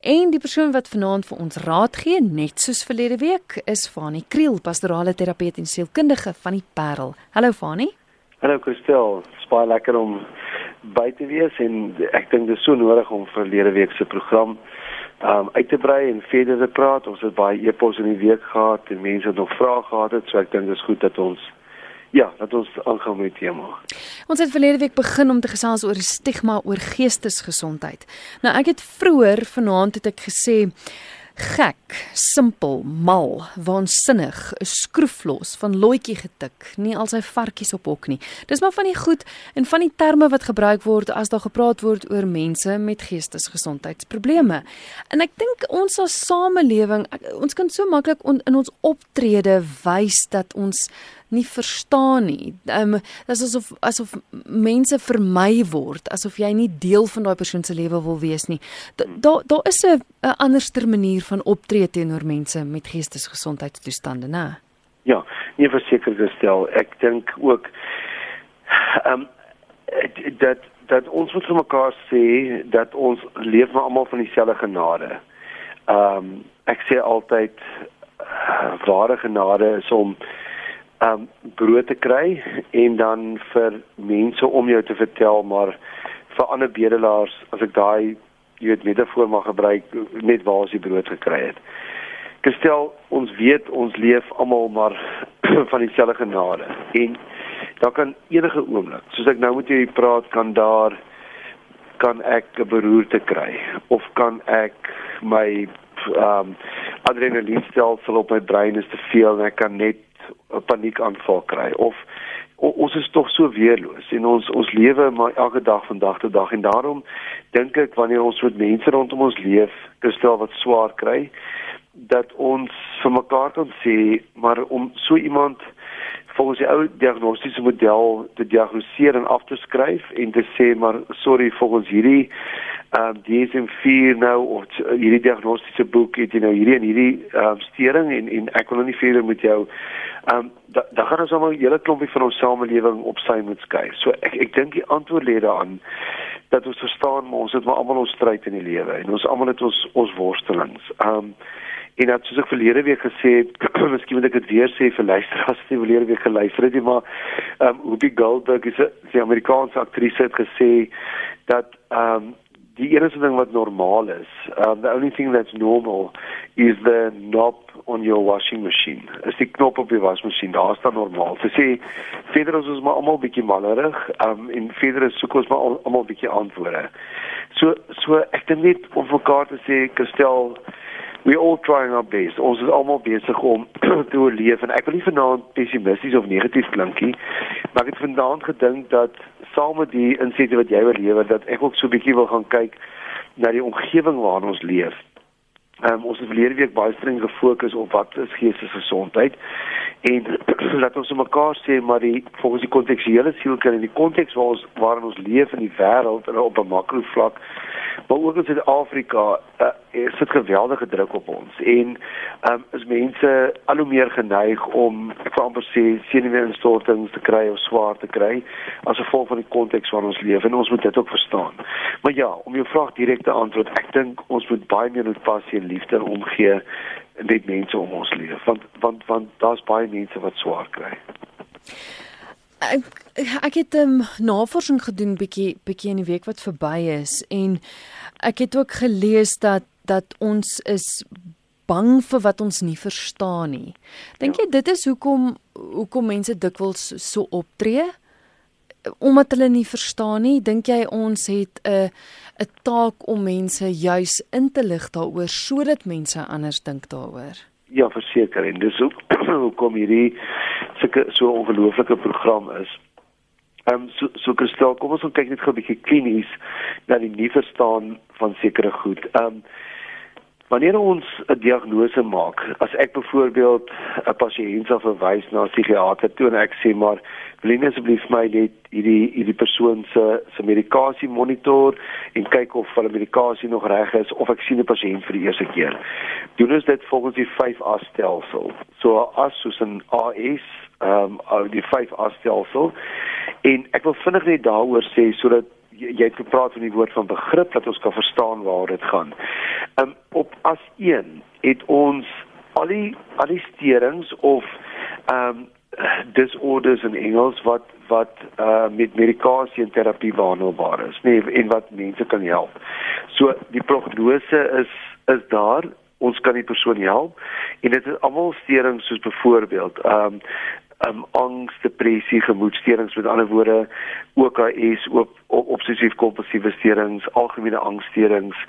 En die persoon wat vanaand vir ons raad gee, net soos verlede week, is Fanie Kriel, pastorale terapeut en sielkundige van die Parel. Hallo Fanie. Hallo Christel, baie lekker om by te wees en ek dink dit is so nodig om verlede week se program um uit te brei en verder te praat. Ons het baie e-pos in die week gehad en mense het nog vrae gehad, het, so ek dink dit is goed dat ons Ja, dat ons aangaan met die tema. Ons het verlede week begin om te gesels oor die stigma oor geestesgesondheid. Nou ek het vroeër vanaand het ek gesê gek, simpel, mal, waansinnig, 'n skroeflos van loetjie getik, nie al sy varkies op hok nie. Dis maar van die goed en van die terme wat gebruik word as daar gepraat word oor mense met geestesgesondheidsprobleme. En ek dink ons as samelewing, ons kan so maklik on, in ons optrede wys dat ons nie verstaan nie. Ehm um, dit is asof asof mense vermy word, asof jy nie deel van daai persoon se lewe wil wees nie. Daar daar da is 'n 'n anderste manier van optree teenoor mense met geestesgesondheidstoestande, né? Ja, nie verseker gestel. Ek dink ook ehm um, dat dat ons moet vir mekaar sê dat ons leef maar almal van dieselfde genade. Ehm um, ek sê altyd uh, ware genade is om um brood te kry en dan vir mense om jou te vertel maar vir ander bedelaars as ek daai jy weet metafoor mag gebruik net waar as die brood gekry het. Gestel ons weet ons leef almal maar van dieselfde genade en daar kan enige oomblik soos ek nou met jou praat kan daar kan ek 'n beroerte kry of kan ek my um adrenalienstelsel op my brein is te veel en ek kan net 'n paniekaanval kry of ons is tog so weerloos en ons ons lewe maar elke dag van dag tot dag en daarom dink ek wanneer ons met mense rondom ons leef gestel wat swaar kry dat ons vir mekaar kan sê maar om so iemand volgens die ou diagnostiese model te diagnoseer en af te skryf en te sê maar sorry volgens hierdie ehm um, DSM-4 nou of hierdie diagnostiese boek het jy nou hierdie en hierdie ehm um, stering en en ek wil nou nie verder met jou ehm um, da, dan gaan ons almal 'n hele klompie van ons samelewing op sy moet skei. So ek ek dink die antwoord lê daaraan dat ons verstaan maar ons het maar almal ons stryd in die lewe en ons almal het ons ons worstelings. Ehm um, en dat soos ek verlede week gesê het, miskien moet ek dit weer sê vir luisteraars wat verlede week geluister het, maar ehm um, Whoopi Goldberg is 'n Amerikaanse aktrise het gesê dat ehm um, die enigste ding wat normaal is, um, the only thing that's normal is the knob on your washing machine. Is die knop op die wasmasjien, daar staan normaal. Sy sê verder is ons maar almal bietjie mallerig, um en verder is soek ons maar almal bietjie antwoorde. So so ek dink net om vir mekaar te sê, Kristel, we all trying our best. Ons is almal besig om te oorleef en ek wil nie vanaand pessimisties of negatief klink nie, maar ek het vanaand gedink dat saam met die insette wat jy wil lewer dat ek ook so 'n bietjie wil gaan kyk na die omgewing waarin ons leef. Ehm um, ons het verlede week baie streng gefokus op wat is geestesgesondheid en laat ons mekaar sê maar die volgens die kontekstuele sielkunde in die konteks waar ons waarin ons leef in die wêreld op 'n makro vlak maar ook in Suid-Afrika uh, is dit geweldige druk op ons en um, is mense al hoe meer geneig om ek wil amper sê senuweeinstortings te kry of swaar te kry as gevolg van die konteks waarin ons leef en ons moet dit ook verstaan. Maar ja, om jou vraag direk te antwoord, ek dink ons moet baie meer met passie en liefde omgee met mense om ons leef want want want daar's baie mense wat swaar kry. Ek ek het 'n um, navorsing gedoen bietjie bietjie in die week wat verby is en ek het ook gelees dat dat ons is bang vir wat ons nie verstaan nie. Dink ja. jy dit is hoekom hoekom mense dikwels so optree? Omdat hulle nie verstaan nie, dink jy ons het 'n 'n taak om mense juis in te lig daaroor sodat mense anders dink daaroor? Ja, verseker en dis ook hoekom hierdie sulke so ongelooflike program is. Ehm um, so so Christel, kom ons kyk net gou 'n bietjie klinies na die nie verstaan van sekere goed. Ehm um, wanneer ons 'n diagnose maak, as ek byvoorbeeld 'n pasiënt sal verwys na 'n psigiater toe en ek sê maar wil jy asseblief my net hierdie hierdie persoon se se medikasie monitor en kyk of hulle medikasie nog reg is of ek sien 'n pasiënt vir die eerste keer. Doen ons dit volgens die 5A stelsel. So as soos 'n AS ehm um, die 5A stelsel en ek wil vinnig net daaroor sê sodat jy, jy het gepraat van die woord van begrip dat ons kan verstaan waar dit gaan. Um op as 1 het ons al die al die sterings of um disorders in Engels wat wat uh met medikasie en terapie waarneembaar is, nee en wat mense kan help. So die prognose is is daar ons kan die persoon help en dit is almal sterings soos byvoorbeeld um um angs, depressie, gemoedstoornisse met ander woorde OKS, op, op obsessief kompulsiewe sterings, algemene angsstoornisse,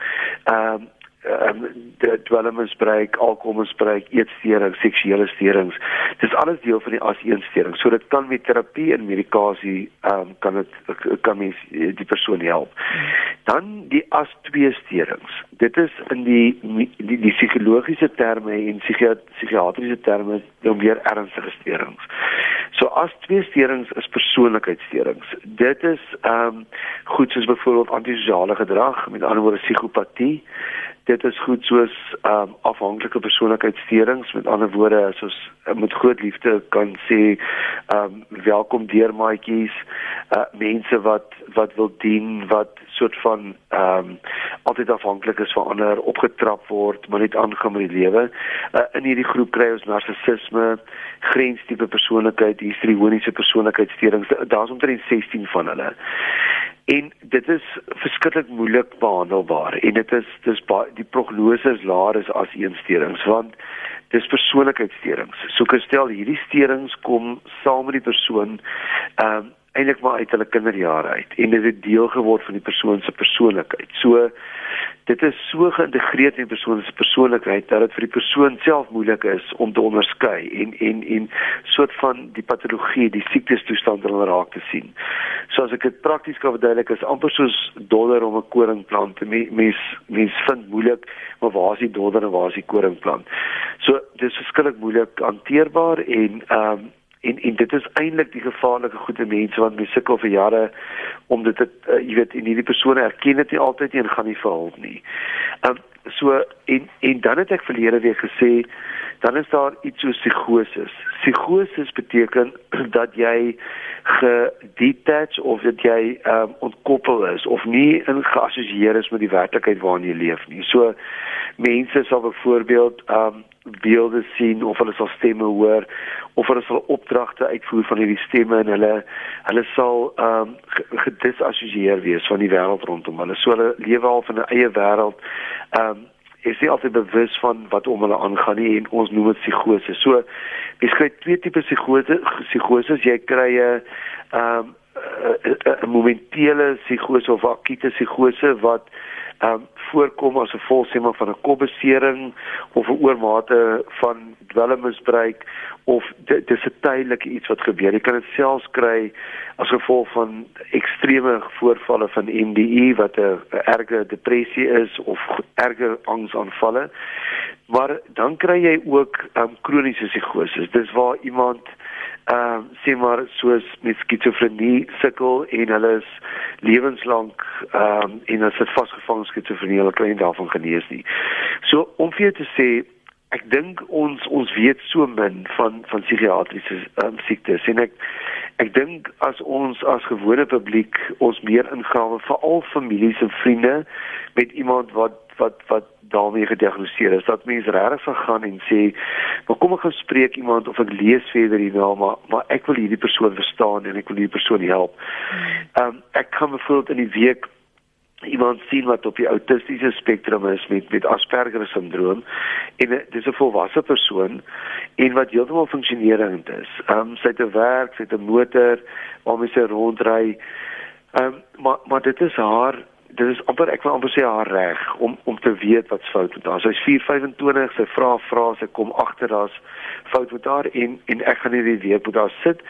um ehm um, die dwelmmisbruik, alkoholmisbruik, eetstoornisse, seksuele stoornisse. Dis alles deel van die as-een storing. So dit kan met terapie en medikasie ehm um, kan dit kan mens die persoon help. Dan die as-twee storings. Dit is in die die, die psigologiese terme en psigiatriese terme nou meer ernstige storings. So as-twee storings is persoonlikheidssteurings. Dit is ehm um, goed soos byvoorbeeld antisosiale gedrag, met ander woorde psigopatie dit is goed soos ehm um, afhanklike persoonlikheidssteurings met ander woorde soos uh, met groot liefde kan sê ehm um, welkom deur maatjies uh, mense wat wat wil dien wat soort van ehm um, altyd afhanklik is van ander opgetrap word maar net aangaan met die lewe. Uh, in hierdie groep kry ons narcissisme grenstipe persoonlikheid histrioniese persoonlikheidssteurings daar's omtrent 16 van hulle en dit is verskriklik moeilik behandelbaar en dit is dis die prognose is laer as as eensteurings want dis persoonlikheidssteurings. So kan stel hierdie steurings kom saam met die persoon ehm um, eintlik maar uit hulle kinderjare uit en dit het deel geword van die persoon se persoonlikheid. So dit is so geïntegreer in die persoon se persoonlikheid dat dit vir die persoon self moeilik is om te onderskei en en en soort van die patologie, die siektestoestand hulle raak te sien. So as ek dit prakties kan verduidelik, is amper soos dodder om 'n koringplant mens mens vind moeilik, maar waar is die dodder en waar is die koringplant? So dis verskillik moeilik hanteerbaar en ehm um, en en dit is eintlik die gevaarlike goeie mense wat mense sukkel vir jare om dit uh, jy weet en hierdie persone erken dit nie altyd en gaan nie verhelp nie. Ehm um, so en en dan het ek verlede week gesê dan is daar iets soos psigose. Psigose beteken dat jy gedetach of dat jy ehm um, ontkoppel is of nie in geassosieer is met die werklikheid waarin jy leef nie. So mense sal byvoorbeeld ehm um, beelde sien of hulle sal stemme hoor of hulle sal opdragte uitvoer van hierdie stemme en hulle hulle sal ehm um, gedisassosieer wees van die wêreld rondom hulle. So hulle lewe al in 'n eie wêreld. Ehm um, is nie altyd bewus van wat om hulle aangaan nie en ons noem dit psigose. So jy kry twee tipe psigose, psigose jy kry 'n ehm 'n momentele psigose of akute psigose wat ehm um, voorkom as 'n gevolg van 'n kopbesering of 'n oormate van dwelmmisbruik of dit is 'n tydelike iets wat gebeur. Jy kan dit selfs kry as gevolg van ekstreme voorvalle van MDE wat 'n erge depressie is of erge angsaanvalle. Maar dan kry jy ook um, kroniese psigose. Dis waar iemand ehm uh, sê maar soos met skizofrenie sukkel en hulle is lewenslank ehm um, en as dit vasgevang skizofrenie hulle kan nie daarvan genees nie. So om vir jou te sê ek dink ons ons weet so min van van psigiatriese um, siektes en ek ek dink as ons as gewone publiek ons meer ingawe veral families en vriende met iemand wat wat wat daarmee gediagnoseer is dat mense regtig sal gaan en sê maar kom ek gaan spreek iemand of ek lees verder hierna maar maar ek wil hierdie persoon verstaan en ek wil hierdie persoon help. Ehm um, ek kan byvoorbeeld in die week iemand sien wat op die autistiese spektrum is met met Asperger sindroom en dis 'n volwasse persoon en wat heeltemal funksionerend is. Ehm um, sy het 'n werk, sy het 'n motor waarmee sy rondry. Ehm um, maar maar dit is haar dit is amper ek wil amper sê haar reg om om te weet wat's fout met haar. Sy's 425, sy vra vra, sy kom agter daar's fout met haar en en ek gaan hierdie week moet daar sit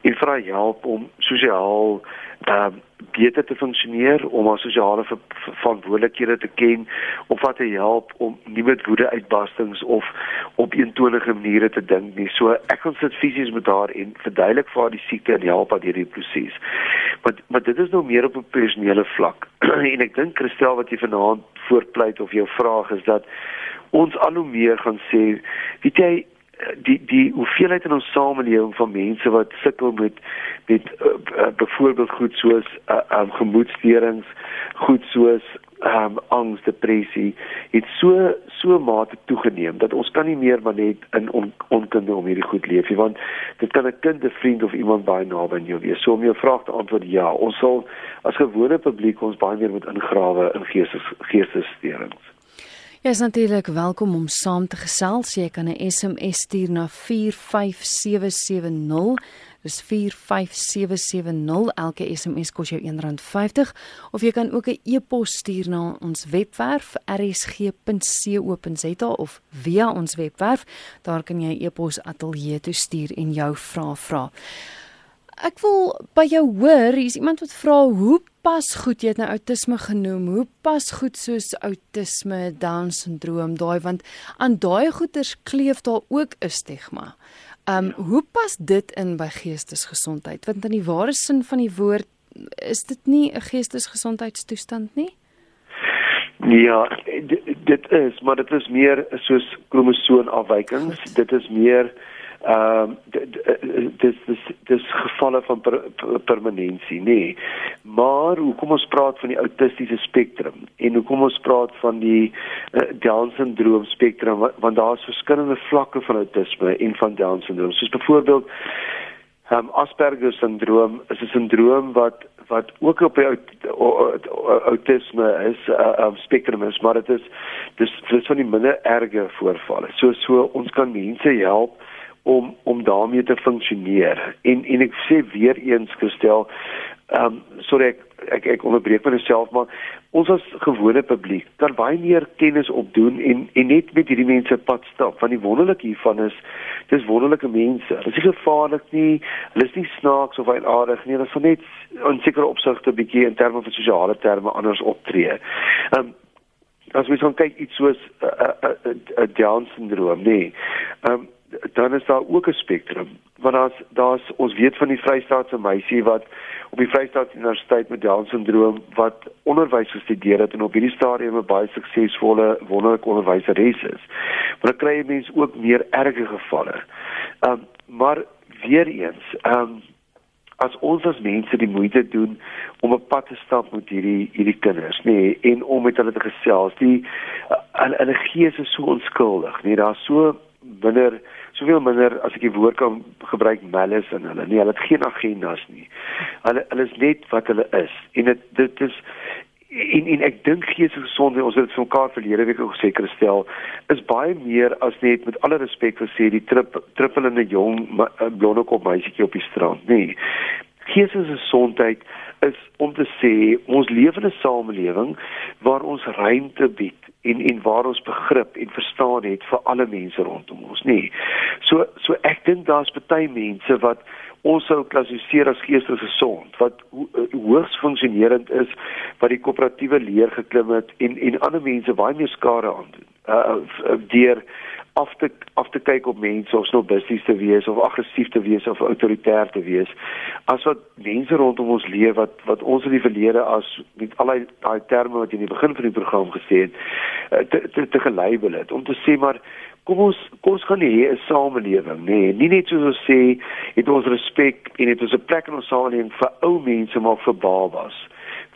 en vra help om sosiaal ehm uh, beter te funksioneer om haar sosiale verantwoordelikhede te ken of wat te help om nie met woede uitbarstings of op eentonige maniere te dink nie. So ek gaan sit fisies met haar en verduidelik vir haar die siekte en help haar deur die proses. Maar maar dit is nou meer op 'n personele vlak. en ek dink Christel wat jy vanaand voortpleit of jou vraag is dat ons al hoe meer gaan sê, weet jy die die hoeveelheid in ons samelewing van mense wat sukkel met met uh, uh, byvoorbeeld goed soos uh, um, gemoedstoornisse, goed soos um, angs, depressie, het so so mate toegeneem dat ons kan nie meer maar net in on, onkunde om hierdie goed leef nie, want dit kan 'n kind, 'n vriend of iemand baie naby aan jou wees. So om jou vraag te antwoord, ja, ons sal as gewone publiek ons baie meer moet ingrawe in geestes geestessteurings. Jy is natuurlik welkom om saam te gesels. Jy kan 'n SMS stuur na 45770. Dis 45770. Elke SMS kos jou R1.50 of jy kan ook 'n e-pos stuur na ons webwerf rsg.co.za of via ons webwerf. Daar kan jy e-pos ateljee toe stuur en jou vrae vra. Ek wil by jou hoor, hier's iemand wat vra hoe pas goed jy het nou outisme genoem hoe pas goed soos outisme down syndroom daai want aan daai goeters kleef daar ook 'n stigma. Um ja. hoe pas dit in by geestesgesondheid want in die ware sin van die woord is dit nie 'n geestesgesondheidstoestand nie? Ja, dit is, maar dit is meer soos kromosoomafwykings. Dit is meer ehm uh, dis dis dis gevalle van per, per, permanensie nê. Maar hoekom ons praat van die autistiese spektrum en hoekom ons praat van die uh, down syndroom spektrum want daar's verskillende vlakke van autisme en van down syndroom. Soos byvoorbeeld ehm um, asperger syndroom is 'n syndroom wat wat ook op die autisme is uh, um, spektrum is maar dit is dis dis van die minder erge voorvalle. So so ons kan mense help om om daarmee te funksioneer. En en ek sê weer eens gestel, ehm um, sorry ek ek ek onderbreek myself maar ons as gewone publiek kan baie meer kennis opdoen en en net met hierdie mense pad stap. Van die wonderlik hiervan is dis wonderlike mense. Hulle is nie gevaarlik nie. Hulle is nie snaaks of aardig nie. Hulle is net in sekere opsigte bietjie in terme van sosiale terme anders optree. Ehm um, as ons kyk iets soos 'n uh, uh, uh, uh, Down syndroom, nee. Ehm um, dan is daar ook 'n spektrum want daar's daar's ons weet van die Vrystaatse meisie wat op die Vrystaatse Universiteit met Down syndroom wat onderwys gestudeer het en op hierdie stadium 'n baie suksesvolle wonderlike onderwyseres is. Maar dan kry jy mense ook meer erge gevalle. Ehm um, maar weer eens, ehm um, as ons as mense die moeite doen om 'n pad te stap met hierdie hierdie kinders, nê, nee, en om met hulle te gesels, die hulle gees is so onskuldig, nê, nee, daar's so minder soveel minder as ek die woord kan gebruik malice in hulle. Nee, hulle het geen agendas nie. Hulle hulle is net wat hulle is. En dit dit is en en ek dink geestesgesondheid ons het dit vir mekaar verlede week ook seker gestel is baie meer as net met alle respek vir sê die trip trippelende jong blonde kop meisietjie op die strand nee geestesgesondheid is om te sê ons leef in 'n samelewing waar ons ruimte bied en en waar ons begrip en verstaan het vir alle mense rondom ons nê. So so ek dink daar's baie mense wat ons sou klassifiseer as geestelik gesond wat ho eh, hoogs funksionerend is wat die koöperatiewe leer geklim het en en ander mense baie meer skade aan doen. Uh deur af te af te kyk op mense of snobisties te wees of aggressief te wees of autoritair te wees. As wat mense rondom ons leef wat wat ons in die verlede as met al daai terme wat jy in die begin van die program gesê het eh, te te, te gelabel het om te sê maar kom ons kom ons gaan hê 'n samelewing nê? Nee, nie net soos ons sê het ons respek en het ons 'n plek in ons samelewing vir ou mense maar vir babas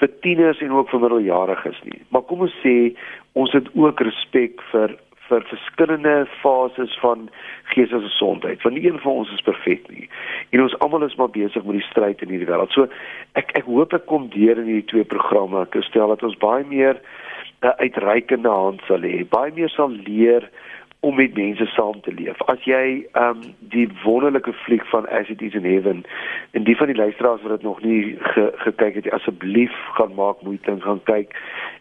vir tieners en ook vir middeljariges nie. Maar kom ons sê ons het ook respek vir vir verskillende fases van geestesgesondheid. Want nie een van ons is perfek nie. En ons almal is maar besig met die stryd in hierdie wêreld. So ek ek hoop ek kom deur in hierdie twee programme. Ek stel dat ons baie meer uh, uitreikende hand sal hê. Baie meer sal leer om met mense saam te leef. As jy ehm um, die wonderlike fliek van As It Is in Heaven en die van die luisteraars wat dit nog nie ge, gekyk het, asseblief gaan maak moeite en gaan kyk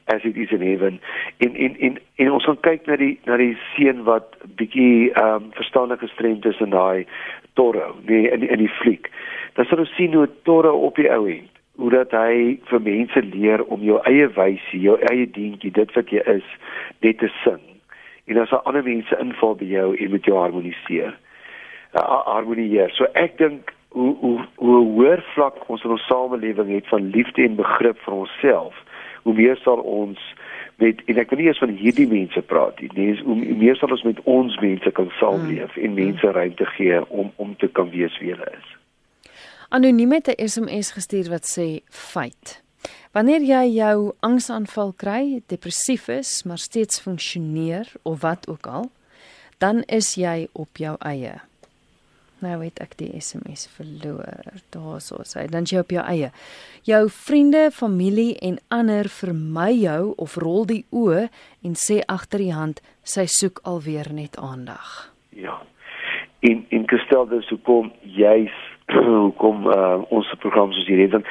as it is in heaven. In in in en ons gaan kyk na die na die seun wat bietjie ehm um, verstandige gestremd is in daai torre nee in in die fliek. Dan sal ons sien hoe torre op die ou end hoe dat hy vir mense leer om jou eie wysie jou eie dientjie dit wat jy is net te sing en as daar ander mense inval by jou en met jou harmoniseer uh, harmonieer so ek dink hoe hoe hoe hoër vlak ons in ons samelewing het van liefde en begrip vir onsself, hoe meer sal ons met en ek wil nie eens van hierdie mense praat nie. Nee, hoe meer sal ons met ons mense kan saamleef en mense ruimte gee om om te kan wees wie hulle is. Anoniem het 'n SMS gestuur wat sê feit. Wanneer jy jou angsaanval kry, depressief is, maar steeds funksioneer of wat ook al, dan is jy op jou eie. Nou het ek die SMS verloor. Daarso sê dan jy op jou eie. Jou vriende, familie en ander vermy jou of rol die oë en sê agter die hand sy soek alweer net aandag. Ja. In in gestel dis hoekom jy's hoekom uh, ons program soos hierdie dan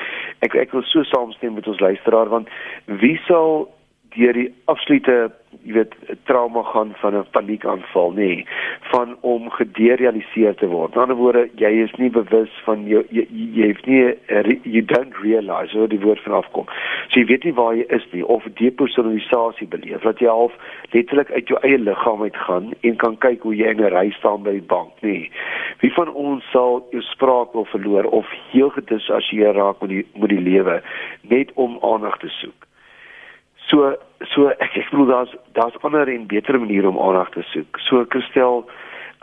ek ek wil so saamstem met ons luisteraar want wie sal deur die absolute jy weet trauma gaan van 'n paniekaanval nê nee, van om gederealiseer te word. In ander woorde, jy is nie bewus van jou jy, jy het nie you don't realize hoe die woord vanaf kom. So jy weet nie waar jy is nie of depersonalisasie beleef dat jy half letterlik uit jou eie liggaam uit gaan en kan kyk hoe jy in 'n ry staan by die bank nê. Nee. Wie van ons sal jou spraak wil verloor of heel gedisassosieer raak met die met die lewe net om aandag te soek? So so ek ek glo daar's daar's ander en beter maniere om aandag te soek. So Christel,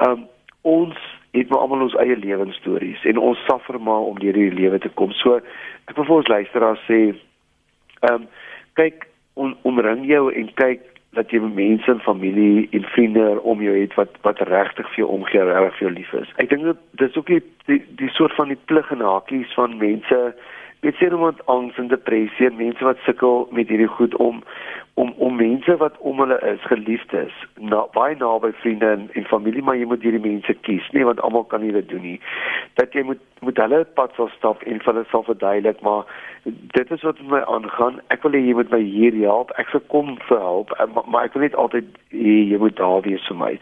um, ons het maar almal ons eie lewensstories en ons suffer maar om deur hierdie lewe te kom. So ek wil vir ons luisteraars sê, ehm um, kyk on, omring jou en kyk dat jy mense en familie en vriende om jou het wat wat regtig vir jou omgee, regtig vir jou lief is. Ek dink dit dis ook die, die die soort van die plig en hakies van mense Dit sê iemand angs en depressie, mense wat sukkel met hierdie goed om om om mense wat om hulle is, geliefdes, na baie naby vriende en, en familie, maar jy moet hierdie mense kies, nie want almal kan nie dit doen nie. Dat jy moet moet hulle pad sal stap en vir hulle sal verduidelik, maar dit is wat met my aangaan. Ek wil hê jy moet my hier help. Ek sal kom vir help, eh, maar, maar ek wil net altyd hê jy moet daar wees vir my.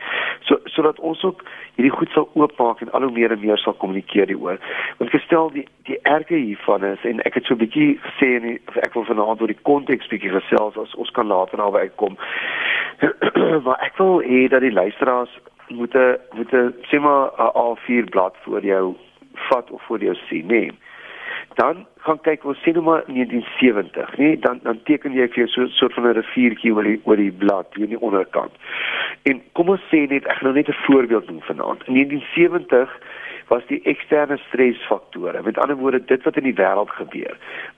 So sodat ons ook hierdie goed sal oopmaak en al hoe meer en meer sal kommunikeer hieroor. Want gestel die die erge hiervan is en ek het so 'n bietjie gesê en ek wil vanaand oor die konteks bietjie gesels as ons kan later naby uitkom. maar ek wil hê dat die luisteraars moet 'n moet 'n sê maar 'n A4 blad voor jou vat of voor jou sien, nee. Dan gaan kyk ons sien nou maar 1970, nee, dan dan teken jy vir jou so 'n soort van 'n riviertjie oor die oor die blad hier in die onderkant. En kom ons sê net ek gaan nou net 'n voorbeeld noem vanaand. In 1970 was die eksterne stresfaktore. Met ander woorde, dit wat in die wêreld gebeur.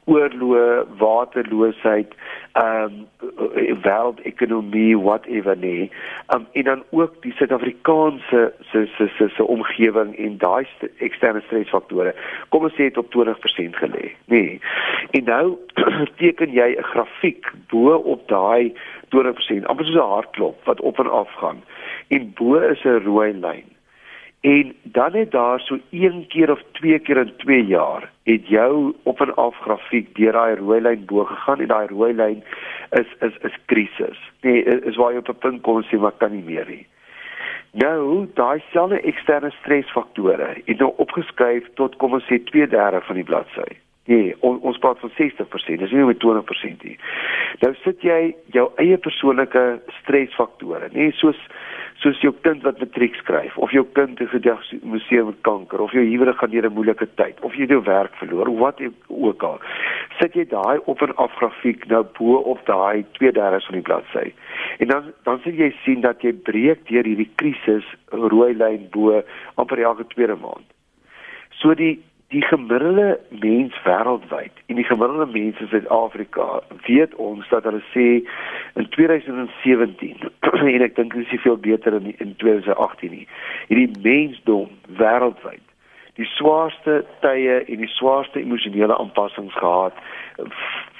Oorloë, waterloosheid, ehm um, wêreldekonomie, whatever nee. Um, en dan ook die Suid-Afrikaanse se se se se omgewing en daai st eksterne stresfaktore. Kom ons sê dit op 20% gelê. Nee. En nou teken jy 'n grafiek bo op daai 20%, amper soos 'n hartklop wat op en af gaan. En bo is 'n rooi lyn. En dan het daar so een keer of twee keer in 2 jaar het jou op en af grafiek deur daai rooi lyn bo gegaan en daai rooi lyn is is is krisis. Nee, is waar jy op 'n punt kom sê maar kan nie meer nie. Nou, daai selfe eksterne stresfaktore het nou opgeskuif tot kom ons sê 2/3 van die bladsy. Nee, on, ons praat van 60%, dis nie met 20% nie. Nou sit jy jou eie persoonlike stresfaktore, nee, soos soos jou kind wat matriek skryf of jou kind is gediagnoseer met kanker of jou huwelik gaan deur 'n moeilike tyd of jy jou werk verloor wat ook al sit jy daai op en af grafiek nou bo op daai 2/3 van die bladsy. En dan dan sien jy sien dat jy breek deur hierdie krisis rooi lyn bo amper elke tweede maand. So die die gemiddelde mens wêreldwyd en die gemiddelde mens in Suid-Afrika weet ons dat hulle sê in 2017 en ek dink dit is veel beter in in 2018 nie hierdie mensdom wêreldwyd die swaarste tye en die swaarste emosionele aanpassings gehad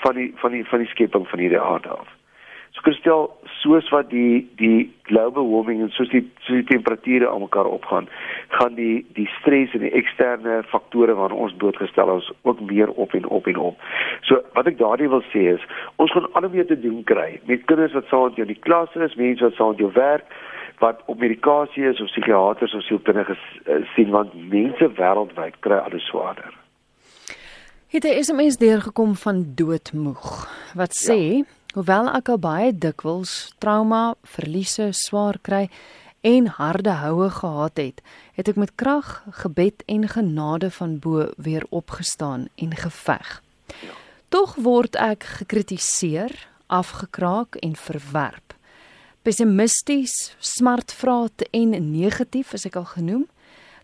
van die van die van die skepping van hierdie aarde af kristel soos wat die die global warming en soos die soos die temperature aan mekaar opgaan, gaan die die stres en die eksterne faktore waaraan ons blootgestel is ook meer op en op en op. So wat ek daardie wil sê is, ons gaan al meer te doen kry met kinders wat saam met jou in die klas is, mense wat saam met jou werk wat op medikasie is of psigiaters of sielkundiges uh, sien want mense wêreldwyd kry alles swaarder. Het 'n SMS deurgekom van doodmoeg wat sê ja. Hoewel ek al baie dikwels trauma, verliese, swaar kry, en harde houe gehad het, het ek met krag, gebed en genade van bo weer opgestaan en geveg. Ja. Tog word ek gekritiseer, afgekraak en verwerp. Pessimisties, smartvraat en negatief is ek al genoem.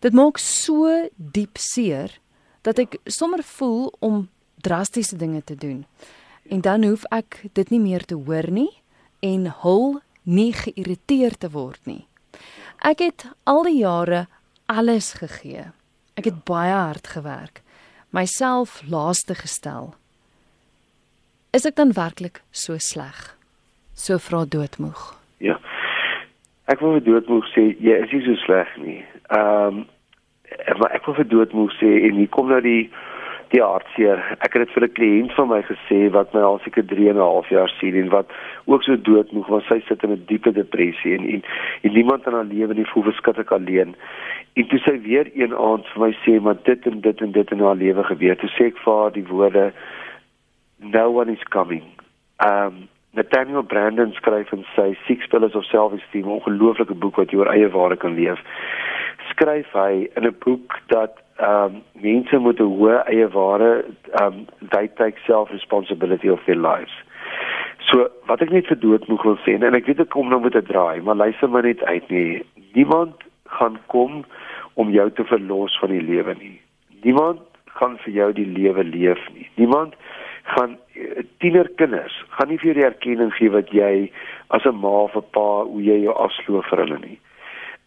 Dit maak so diep seer dat ek sommer voel om drastiese dinge te doen. En dan hoef ek dit nie meer te hoor nie en hul nie geïrriteerd te word nie. Ek het al die jare alles gegee. Ek het baie hard gewerk, myself laaste gestel. Is ek dan werklik so sleg? So vra doodmoeg. Ja. Ek wil vir doodmoeg sê jy is nie so sleg nie. Ehm um, maar ek wil vir doodmoeg sê en hier kom nou die die hartseer. Ek het dit vir 'n kliënt van my gesê wat my al seker 3 en 'n half jaar sien en wat ook so doodmoeg was. Sy sit in 'n diepe depressie en en, en niemand in haar lewe nie voel verskriklik alleen. En toe sy weer een aand vir my sê maar dit en dit en dit in haar lewe gebeur. Toe sê ek vir haar die woorde no one is coming. Um Nathaniel Brandon skryf in sy Six Pillars of Self-Esteem 'n ongelooflike boek wat jy oor eie waarde kan leef. Skryf hy in 'n boek dat um mense moet 'n hoë eie waarde um they take self-responsibility of their lives. So wat ek net vir doodmoeg wil sê en ek weet ek kom nou met 'n draai, maar luister maar net uit nie. Niemand gaan kom om jou te verlos van die lewe nie. Niemand gaan vir jou die lewe leef nie. Niemand gaan eh, tienerkinders gaan nie vir jou die erkenning gee wat jy as 'n ma of 'n pa hoe jy jou afsloof vir hulle nie.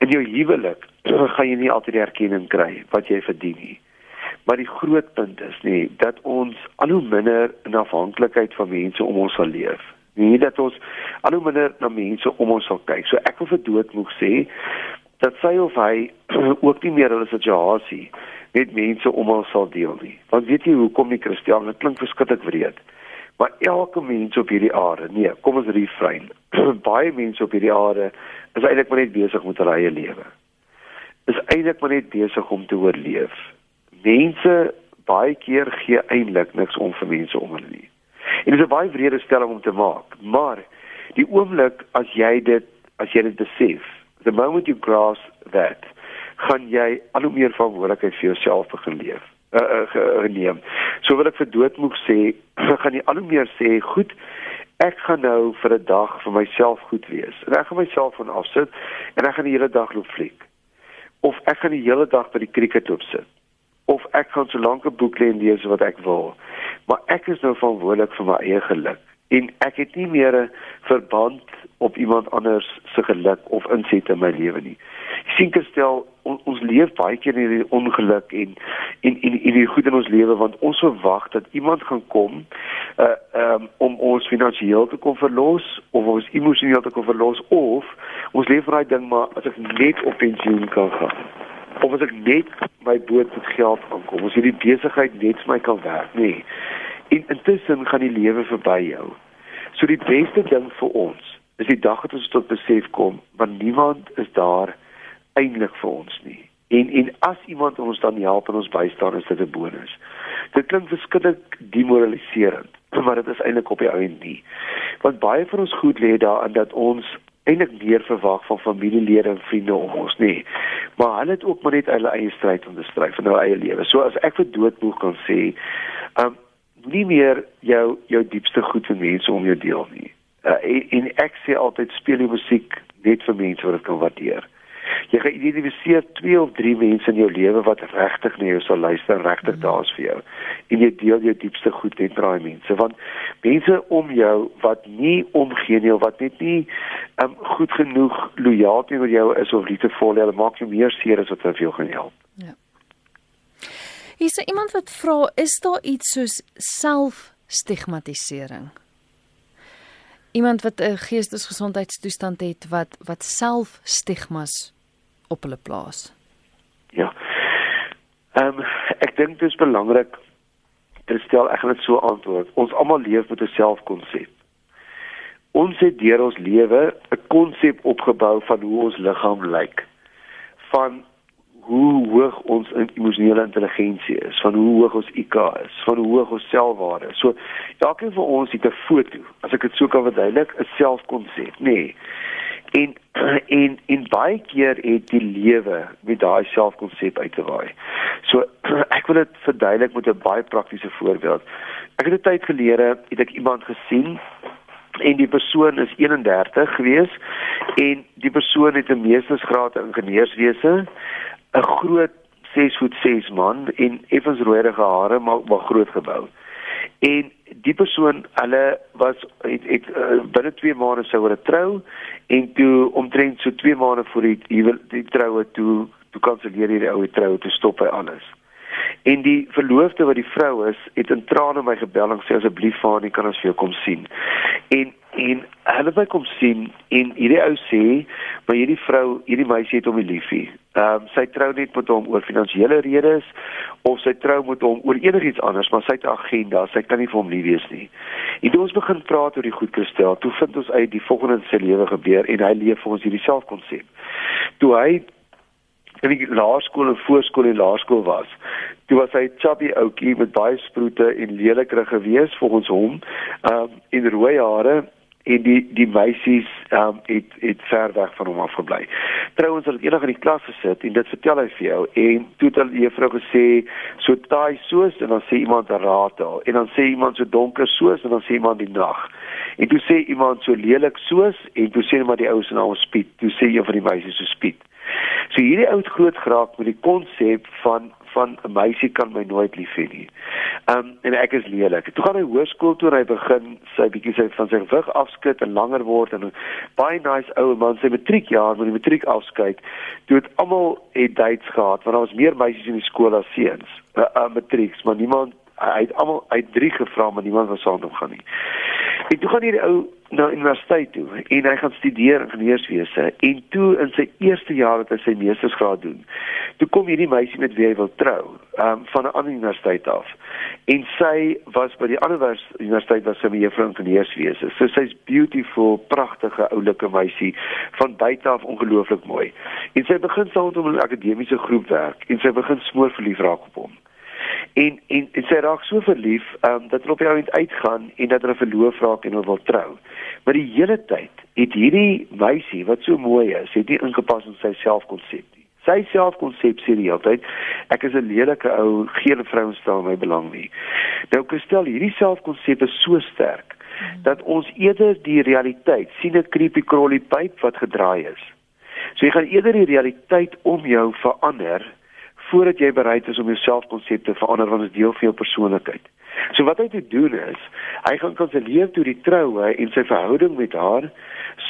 In jou huwelik gaan jy nie altyd die erkenning kry wat jy verdien nie. Maar die groot punt is nie dat ons al hoe minder in afhanklikheid van mense om ons sal leef. Nie dat ons al hoe minder na mense om ons sal kyk. So ek wil vir doodmoeg sê dat sy of hy ook nie meer hulle situasie met mense om ons sal deel nie. Want weet jy hoekom nie Christian, dit klink verskriklik wreed. Maar elke mens op hierdie aarde, nee, kom ons refrein. Baie mense op hierdie aarde is eintlik maar net besig met hulle eie lewe. Is eintlik maar net besig om te oorleef. Mense baie keer gee eintlik niks om vir mense om hulle nie. En dit is 'n baie wrede stelling om te maak, maar die oomblik as jy dit as jy dit besef, the moment you grasp that gaan jy al hoe meer verantwoordelikheid vir jouself begin leef. Uh, uh geneem. So wil ek vir doodmoeg sê, gaan jy al hoe meer sê, goed, ek gaan nou vir 'n dag vir myself goed wees. En ek gaan myself van afsit en ek gaan die hele dag loop fliek. Of ek gaan die hele dag by die krieket loop sit. Of ek gaan so lank 'n boek lees wat ek wil. Maar ek is nou verantwoordelik vir my eie geluk en ek het nie meer 'n verband op iemand anders se geluk of insette in my lewe nie. Sien gestel on, ons leef baie keer in hierdie ongeluk en en en in die goed in ons lewe want ons verwag dat iemand gaan kom uh um, om ons finansiëel te kom verlos of ons emosioneel te kom verlos of ons leef vir daai ding maar as ek net op pensioen kan gaan of as ek net my boot met geld aankom as hierdie besigheid net vir my kan werk nee En intussen gaan die lewe verby jou. So die beste ding vir ons is die dag dat ons tot besef kom want niemand is daar eintlik vir ons nie. En en as iemand ons dan help en ons bystaan is dit 'n bonus. Dit klink verskriklik demoraliserend, maar dit is eintlik op die ou end nie. Want baie van ons goed lê daarin dat ons eintlik meer verwag van familielede en vriende om ons nie. Maar hulle het ook maar net hulle eie stryd om te stry vir hulle eie lewe. So as ek vir doodboek kan sê, um nie meer jou jou diepste goed vir mense om jou deel nie. Uh, en, en ek sê altyd speel die musiek net vir mense wat dit kan waardeer. Jy gaan identifiseer twee of drie mense in jou lewe wat regtig na jou sal luister, regtig mm. daar is vir jou. En jy deel jou diepste goed met daai mense want mense om jou wat nie omgee nie of wat net nie um, goed genoeg lojaal teenoor jou is of liefdevol, hulle maak jou meer seer as wat hulle vir jou gaan help. Ja. Hier's so iemand wat vra, is daar iets soos selfstigmatisering? Iemand wat 'n geestesgesondheidstoestand het wat wat self stigmas op hulle plaas. Ja. Ehm um, ek dink dit is belangrik te stel ek gaan dit so antwoord. Ons almal leef met 'n selfkonsep. Ons het deur ons lewe 'n konsep opgebou van hoe ons liggaam lyk. Van hoe hoog ons emosionele intelligensie is, van hoe hoog ons IQ is, van hoe hoog ons selfwaarde. So elkeen van ons het 'n foto, as ek dit so kan verduidelik, 'n selfkonsep, nê. Nee. En en en baie keer het die lewe met daai selfkonsep uitgewaai. So ek wil dit verduidelik met 'n baie praktiese voorbeeld. Ek het 'n tyd gelede het ek iemand gesien en die persoon is 31 gewees en die persoon het 'n meestersgraad in ingenieurswese, 'n groot 6 voet 6 man en effens rooierige hare maar maar groot gebou. En die persoon hulle was het, het uh, binne 2 maande sou hulle trou en toe omtrent so 2 maande voor die die, die troue toe toe kanselleer hierdie ou troue te stop by alles. En die verloofde wat die vrou is, het in trane my gebel en sê asseblief vir haar, kan ons vir jou kom sien. En en hulle by kom sien en hierdie ou sê, maar hierdie vrou, hierdie meisie het hom liefie. Ehm um, sy trou net met hom oor finansiële redes of sy trou met hom oor enigiets anders, maar sy het 'n agenda, sy kan nie vir hom lief wees nie. En toe ons begin praat oor die goed gestel, toe vind ons uit die volgende in sy lewe gebeur en hy leef vir ons hierdie selfkonsep. Toe hy in die laerskool en voorskool en laerskool was. Toe was hy chubby ouetjie met baie sproete en leliker gewees volgens hom. Ehm um, in rooi hare en die die meisies ehm um, het het ver weg van hom afgebly. Trouwens het eendag in die klas gesit en dit vertel hy vir jou en toe het die juffrou gesê so taai soos en dan sê iemand ratel en dan sê iemand so donker soos en dan sê iemand die nag. En toe sê iemand so lelik soos en toe sê maar die ou se naam Spiet. Toe sê een van die meisies so Spiet. So hierdie ou het groot geraak met die konsep van van 'n meisie kan my nooit lief hê nie. Um, en ek is lelik. Toe gaan hy hoërskool toe en hy begin sy bietjie sy van sy gewig afskud en langer word en baie nice ou man sy matriekjaar met die matriek afskyk. Toe het almal het dates gehad want daar was meer meisies in die skool as seuns. uh, uh, matrieks, maar niemand hy het almal uit 3 gevra maar niemand was saam hom gaan nie. En toe gaan hierdie ou na universiteit toe en hy gaan studeer ingenieurswese en toe in sy eerste jaar het hy sy meestersgraad doen. Toe kom hierdie meisie met wie hy wil trou, um, van 'n ander universiteit af. En sy was by die ander universiteit was sy mevrou ingenieurswese. So sy's beautiful, pragtige oulike meisie van buite af ongelooflik mooi. En sy begin saam met hom in 'n akademiese groep werk en sy begin smoor verlief raak op hom en en, en sy raak so verlief um, dat hulle op die ount uitgaan en dat hulle verloof raak en hulle wil trou. Maar die hele tyd het hierdie meisie wat so mooi is, het nie ingepas in sy selfkonsep nie. Sy selfkonsep sê die hele tyd ek is 'n lelike ou, geen vrou stel my belang nie. Nou Christel, hierdie selfkonsep is so sterk dat ons eerder die realiteit sien 'n creepy crawly pyp wat gedraai is. So jy gaan eerder die realiteit om jou verander voordat jy bereid is om jou selfkonsep te verander want dit is deel van jou persoonlikheid. So wat hy te doen is, hy gaan konselleer toe die troue en sy verhouding met haar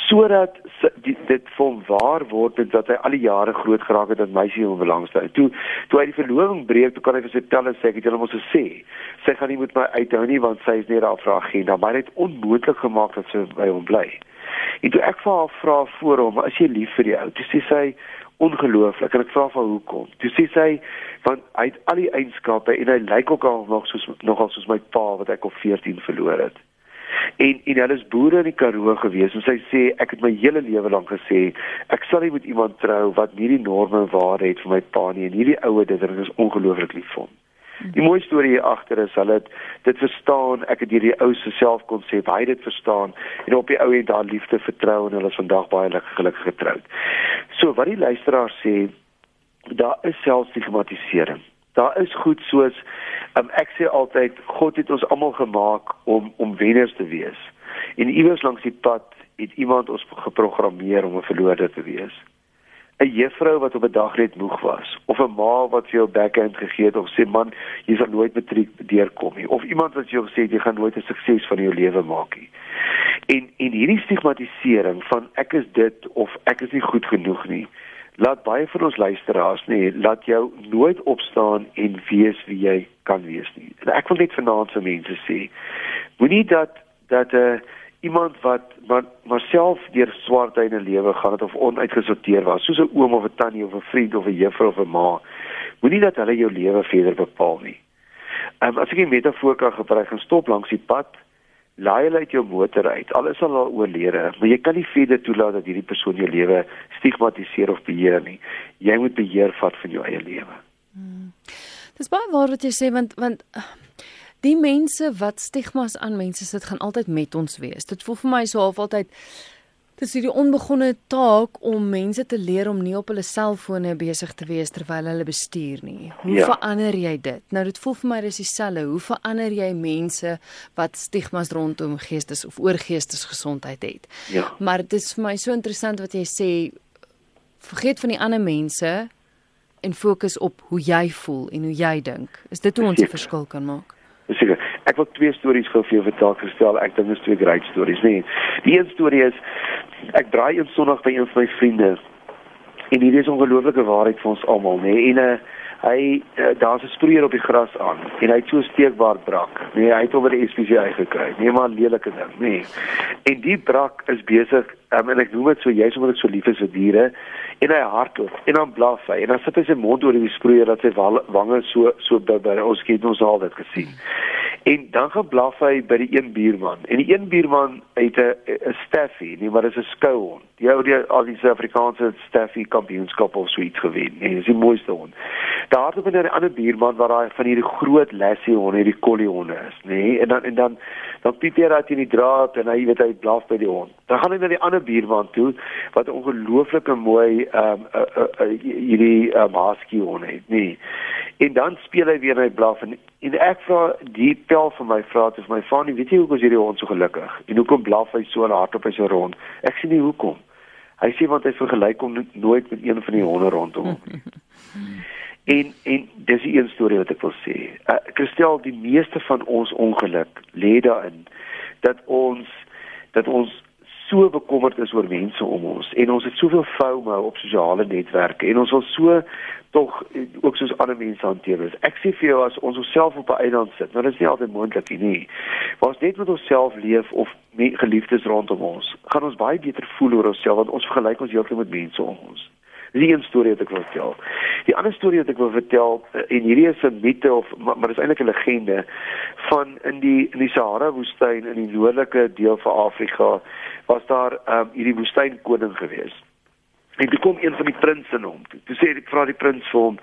sodat dit vir hom waar word dat hy al die jare groot geraak het dat meisie hom belangstel. Toe toe hy die verloving breek, toe kan hy vir sy tel en sê ek het hom ons gesê, sy gaan nie met my uithou nie want sy is nie daar vir agenda, maar dit onmoontlik gemaak dat sy by hom bly. En toe ek vir haar vra voor hom, as jy lief vir die ou, toe sê sy ongelooflik en ek vra van hoekom. Toe sê sy want hy het al die eienskappe en hy lyk ook al nog soos nogal soos my pa wat ek op 14 verloor het. En en hulle is boere in die Karoo gewees en sy sê ek het my hele lewe lank gesê ek sal nie met iemand trou wat nie die norme waar het vir my pa nie en hierdie ouwe dit is ongelooflik lief vir hom. Die mooie storie hier agter is hulle het dit verstaan, ek het hierdie ou se selfkonsep, hy het dit verstaan en op die ou het daar liefde vertrou en hulle is vandag baie gelukkig getroud. So wat die luisteraar sê, daar is selfstigmatisering. Daar is goed soos um, ek sê altyd God het ons almal gemaak om om wenners te wees. En iewers langs die pad het iemand ons geprogrammeer om 'n verloorder te wees. 'n juffrou wat op 'n dag net moeg was of 'n ma wat vir jou backhand gegee het of sê man jy sal nooit matriek deurkom nie of iemand wat jou gesê jy gaan nooit 'n sukses van jou lewe maak nie. En en hierdie stigmatisering van ek is dit of ek is nie goed genoeg nie laat baie van ons luisteraars nê laat jou nooit opstaan en wees wie jy kan wees nie. En ek wil net vanaand vir mense sê moenie dat dat 'n uh, eh, iemand wat maar maar self deur swart tye in 'n lewe gaan het of onuitgesorteer was soos 'n oom of 'n tannie of 'n vriend of 'n juffrou of 'n ma moenie dat hulle jou lewe verder bepaal nie. Um, as ek 'n metafoor kan gebruik, gaan stop langs die pad, laai hulle uit jou motor uit. Alles sal al oorlede, maar jy kan nie verder toelaat dat hierdie persoon jou lewe stigmatiseer of beheer nie. Jy moet beheer vat van jou eie lewe. Hmm. Dis baie waar wat jy sê want want die mense wat stigmas aan mense sit gaan altyd met ons wees. Dit voel vir my so half altyd Dit is hierdie onbegonne taak om mense te leer om nie op hulle selfone besig te wees terwyl hulle bestuur nie. Hoe ja. verander jy dit? Nou dit voel vir my dis dieselfde. Hoe verander jy mense wat stigmas rondom geestes of oorgeestesgesondheid het? Ja. Maar dit is vir my so interessant wat jy sê vergeet van die ander mense en fokus op hoe jy voel en hoe jy dink. Is dit hoe ons 'n verskil kan maak? Seker. Ek wil twee stories gou vir jou vertel gestel. Ek dink dit is twee great stories, nee. Die een storie is ek draai een Sondag by een van my vriende. En hierdie is ongelooflike waarheid vir ons almal, nê? Nee. En uh, hy uh, daar's 'n sproeier op die gras aan en hy het so steekbaar brak. Nee, hy het oor die SPCA gekry. Nee, maar lelike ding, nê. Nee. En die brak is besig, um, en ek noem dit so jy's omdat ek so lief is vir diere en hy hardloop en dan blaf hy en dan sit hy sy mond oor die sproeier dat sy wange so so by ons kind ons al dit gesien. En dan geblaf hy by die een buurman. En die een buurman het 'n 'n staffie, nee, maar dit is 'n skouhond. Die ou die al die Suid-Afrikaanse staffie kampioenskap of so iets gewen. Nee, dis die mooiste hond. Daar het binne 'n ander buurman waar daai van hierdie groot lassie honde, hierdie collie honde is, nê? Nee? En dan en dan dan piep hy in die draad en hy weet hy blaf by die hond. Dan gaan hy na die ander buurman toe wat 'n ongelooflike mooi ehm um, uh, uh, uh, hierdie um, husky hond het, nê? Nee? En dan speel hy weer hy blaf en, en ek vra die pel vir my vra het vir my van weet jy hoekom is hierdie hond so gelukkig en hoekom blaf hy so hard op hy so rond ek sê nie hoekom hy sê want hy vergelyk hom nooit met een van die honde rondom hom en en dis 'n een storie wat ek wil sê uh, Christel die meeste van ons ongeluk lê daarin dat ons dat ons so bekommerd is oor mense om ons en ons het soveel FOMO op sosiale netwerke en ons wil so tog ook soos ander mense hanteer is. Ek sê vir jou as ons onsself op 'n eiland sit, nou dit is nie altyd moontlik nie. Maar ons net met onsself leef of geliefdes rondom ons, gaan ons baie beter voel oor onsself want ons vergelyk ons heeltyd met mense om ons. Dis 'n storie wat ek wil vertel. Die ander storie wat ek wil vertel eh, en hierdie is 'n mite of maar, maar dis eintlik 'n legende van in die in die Sahara woestyn in die noordelike deel van Afrika was daar um, hierdie woestynkoning geweest. En toe kom een van die prinses hom. Toe sê ek vra die prins vir hom,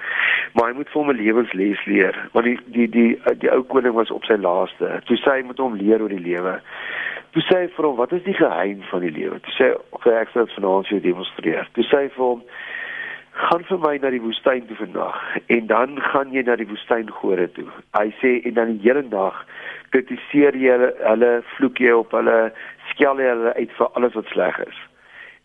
maar hy moet vir hom 'n lewensles leer, want die die die die, die ou koning was op sy laaste. Toe sê hy moet hom leer oor die lewe. Toe sê hy vir hom, wat is die geheim van die lewe? Toe sê hy, ek sal dit vanaand vir jou demonstreer. Toe sê hy vir hom, gaan vir my na die woestyn toe vandag en dan gaan jy na die woestyngore toe. Hy sê en dan die hele dag kritiseer jy hulle, hulle vloek jy op hulle, skel jy hulle uit vir alles wat sleg is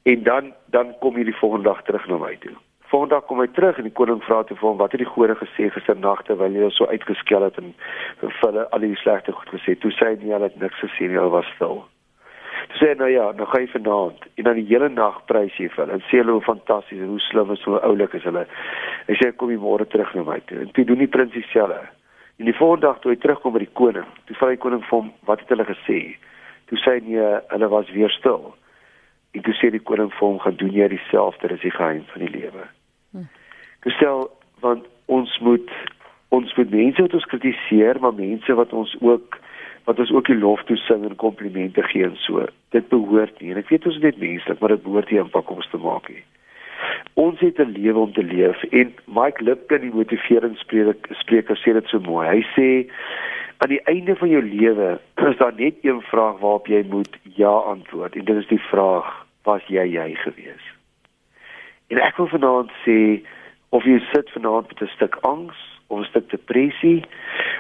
en dan dan kom hy die volgende dag terug na my toe. Volgende dag kom hy terug en die koning vra toe vir hom wat het die gode gesê gister nag terwyl jy so uitgeskel het en vir hulle al die slegte goed gesê. Toe sê hy nee, hy het niks gesê nie, hy was stil. Toe sê hy nou ja, nou gaan jy vanaand en dan die hele nag prys jy vir hulle en sê hulle hoe fantasties en hoe slim en hoe oulik is hulle. Hy sê kom jy môre terug na my toe. En toe doen die prins dieselfde. En die volgende dag toe hy terugkom by die koning, toe vra die koning vir hom wat het hulle gesê? Toe sê hy nee, hulle was weer stil. En toe sê die koning vir hom gaan doen jy dieselfde, dis die geheim van die lewe. Hm. Gestel want ons moet ons moet mense wat ons kritiseer, maar mense wat ons ook wat ons ook die lof toe sing en komplimente gee en so. Dit behoort nie. En ek weet ons is net menslik, maar dit behoort nie impak ons te maak nie. Ons het 'n lewe om te leef en Mike Lipkin die motiveringsspreker spreker sê dit so mooi. Hy sê aan die einde van jou lewe is daar net een vraag waarop jy moet ja antwoord en dit is die vraag was jy jy gewees en ek wil vanaand sê of jy sit vanaand met 'n stuk angs of 'n stuk depressie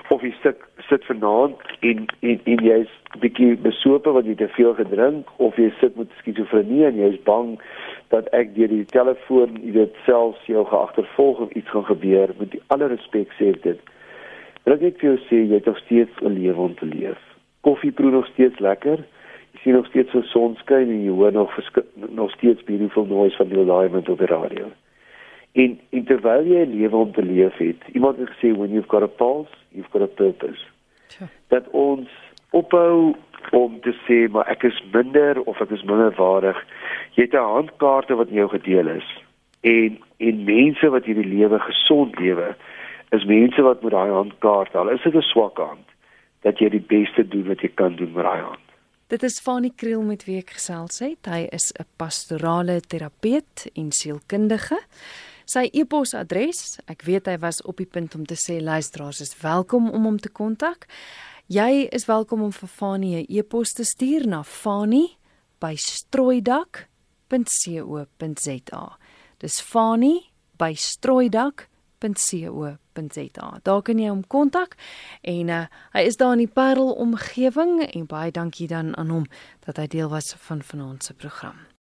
of jy sit sit vanaand en en en jy's bietjie besope want jy te veel gedrink of jy sit met skizofrenie en jy's bang dat ek deur die telefoon jy dit selfs jou geagtervolg of iets gaan gebeur met alle respek sê dit Wil ek vir jou sê jy het nog steeds 'n lewe om te leef. Koffie proe nog steeds lekker. Sien nog steeds so sonskyn en jy hoor nog nog steeds beautiful noise van die alignment op die radio. En, en terwyl jy 'n lewe om te leef het, iemand het gesê when you've got a pulse, you've got a purpose. Dat ons ophou om te sê maar ek is minder of ek is minder waardig. Jy het 'n handkaarte wat in jou gedeel is en en mense wat hierdie lewe gesond lewe is mense wat met daai hand kaart al is dit 'n swak hand dat jy die beste doen wat jy kan doen met daai hand. Dit is Fanie Kriel met wie ek gesels het. Hy is 'n pastorale terapeut en sielkundige. Sy e-posadres, ek weet hy was op die punt om te sê luisteraars is welkom om hom te kontak. Jy is welkom om vir Fanie 'n e-pos te stuur na fanie by strooidak strooidak.co.za. Daar kan jy hom kontak en uh, hy is daar in die Parel omgewing en baie dankie dan aan hom dat hy deel was van vanaand se program.